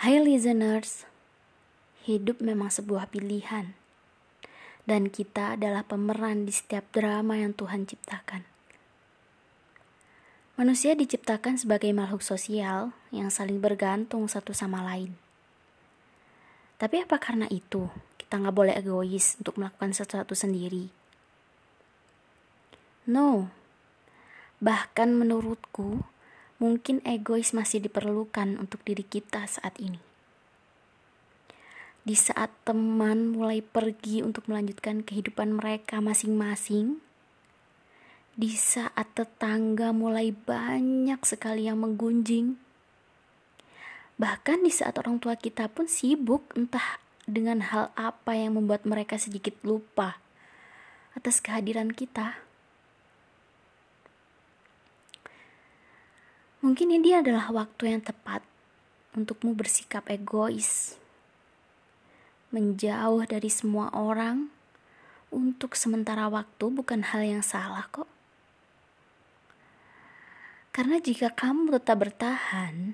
Hai listeners, hidup memang sebuah pilihan, dan kita adalah pemeran di setiap drama yang Tuhan ciptakan. Manusia diciptakan sebagai makhluk sosial yang saling bergantung satu sama lain. Tapi apa karena itu kita nggak boleh egois untuk melakukan sesuatu sendiri? No, bahkan menurutku mungkin egois masih diperlukan untuk diri kita saat ini. Di saat teman mulai pergi untuk melanjutkan kehidupan mereka masing-masing, di saat tetangga mulai banyak sekali yang menggunjing, bahkan di saat orang tua kita pun sibuk entah dengan hal apa yang membuat mereka sedikit lupa atas kehadiran kita. Mungkin ini adalah waktu yang tepat untukmu bersikap egois, menjauh dari semua orang untuk sementara waktu bukan hal yang salah kok. Karena jika kamu tetap bertahan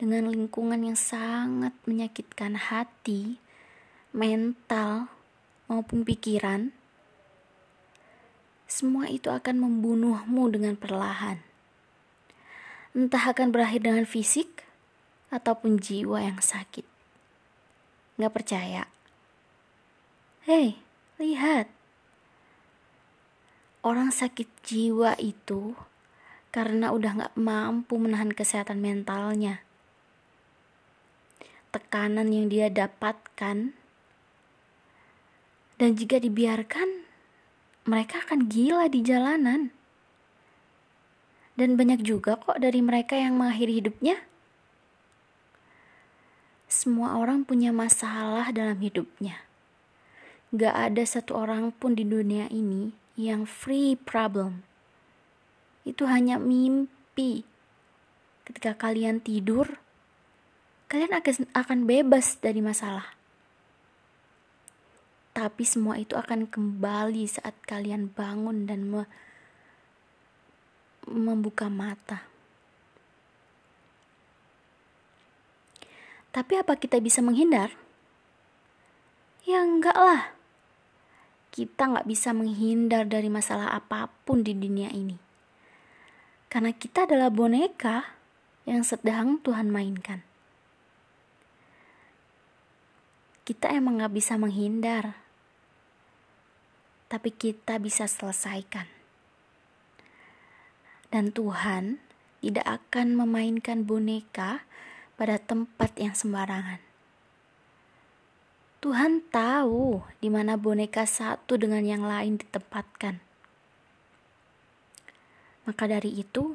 dengan lingkungan yang sangat menyakitkan hati, mental, maupun pikiran, semua itu akan membunuhmu dengan perlahan entah akan berakhir dengan fisik ataupun jiwa yang sakit. Gak percaya? Hei, lihat. Orang sakit jiwa itu karena udah gak mampu menahan kesehatan mentalnya. Tekanan yang dia dapatkan dan jika dibiarkan mereka akan gila di jalanan. Dan banyak juga kok dari mereka yang mengakhiri hidupnya. Semua orang punya masalah dalam hidupnya. Gak ada satu orang pun di dunia ini yang free problem. Itu hanya mimpi. Ketika kalian tidur, kalian akan, bebas dari masalah. Tapi semua itu akan kembali saat kalian bangun dan me membuka mata. Tapi apa kita bisa menghindar? Ya enggak lah. Kita nggak bisa menghindar dari masalah apa pun di dunia ini. Karena kita adalah boneka yang sedang Tuhan mainkan. Kita emang nggak bisa menghindar, tapi kita bisa selesaikan dan Tuhan tidak akan memainkan boneka pada tempat yang sembarangan. Tuhan tahu di mana boneka satu dengan yang lain ditempatkan. Maka dari itu,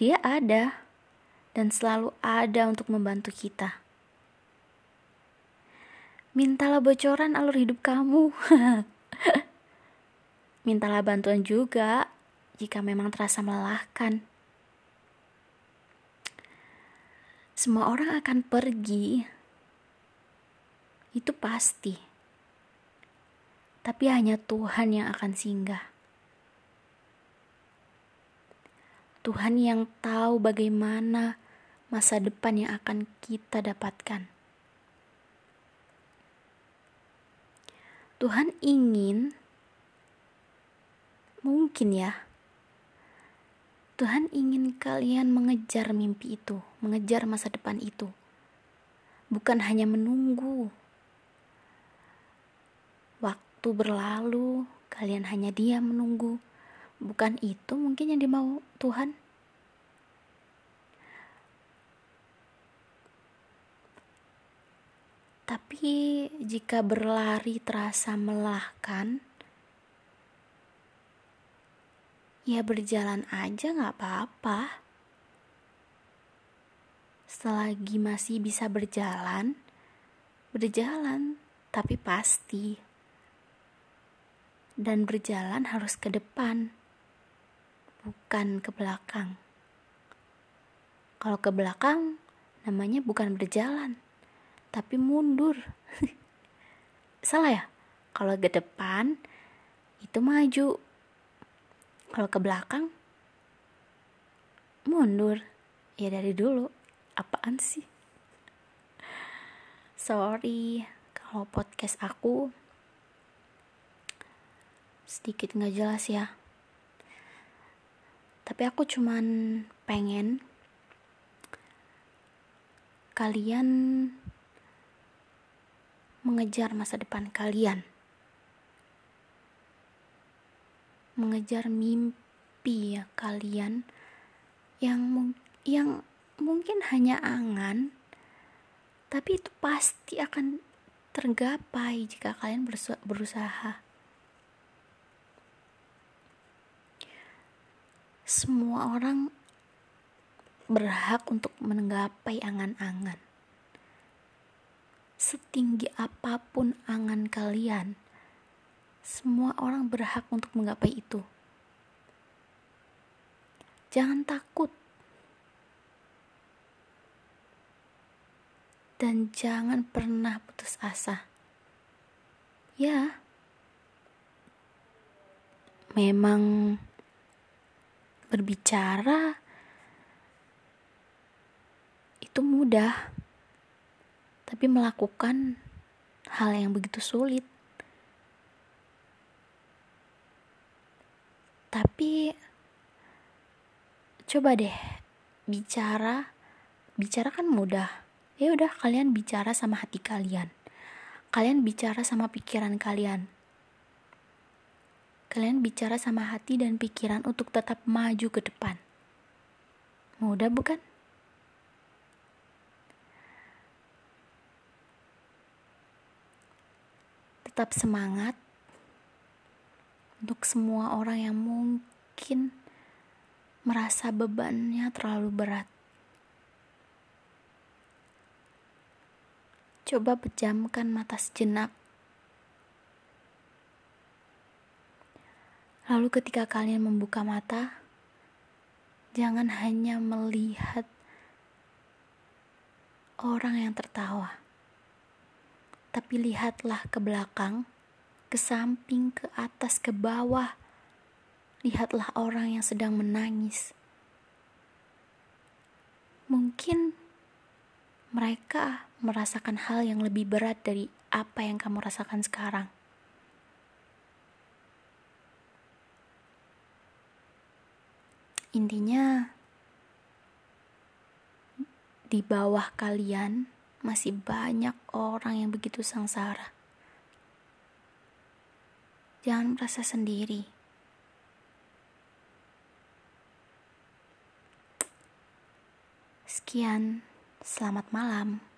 Dia ada dan selalu ada untuk membantu kita. Mintalah bocoran alur hidup kamu. Mintalah bantuan juga jika memang terasa melelahkan. Semua orang akan pergi, itu pasti. Tapi hanya Tuhan yang akan singgah. Tuhan yang tahu bagaimana masa depan yang akan kita dapatkan. Tuhan ingin, mungkin ya, Tuhan ingin kalian mengejar mimpi itu, mengejar masa depan itu, bukan hanya menunggu. Waktu berlalu, kalian hanya diam menunggu, bukan itu mungkin yang dimau Tuhan. Tapi jika berlari terasa melelahkan, ya berjalan aja gak apa-apa. Selagi masih bisa berjalan, berjalan, tapi pasti. Dan berjalan harus ke depan, bukan ke belakang. Kalau ke belakang, namanya bukan berjalan, tapi mundur. Salah ya? Kalau ke depan, itu maju kalau ke belakang mundur. Ya dari dulu. Apaan sih? Sorry. Kalau podcast aku sedikit nggak jelas ya. Tapi aku cuman pengen kalian mengejar masa depan kalian mengejar mimpi ya kalian yang yang mungkin hanya angan tapi itu pasti akan tergapai jika kalian berusaha. Semua orang berhak untuk menggapai angan-angan. Setinggi apa pun angan kalian, semua orang berhak untuk menggapai itu. Jangan takut dan jangan pernah putus asa. Ya, memang berbicara itu mudah, tapi melakukan hal yang begitu sulit. Tapi coba deh bicara, bicara kan mudah. Ya udah kalian bicara sama hati kalian. Kalian bicara sama pikiran kalian. Kalian bicara sama hati dan pikiran untuk tetap maju ke depan. Mudah bukan? Tetap semangat untuk semua orang yang mungkin merasa bebannya terlalu berat Coba pejamkan mata sejenak. Lalu ketika kalian membuka mata, jangan hanya melihat orang yang tertawa. Tapi lihatlah ke belakang, ke samping, ke atas, ke bawah. Lihatlah orang yang sedang menangis. Mungkin mereka merasakan hal yang lebih berat dari apa yang kamu rasakan sekarang. Intinya, di bawah kalian masih banyak orang yang begitu sengsara. Jangan merasa sendiri. Sekian. Selamat malam.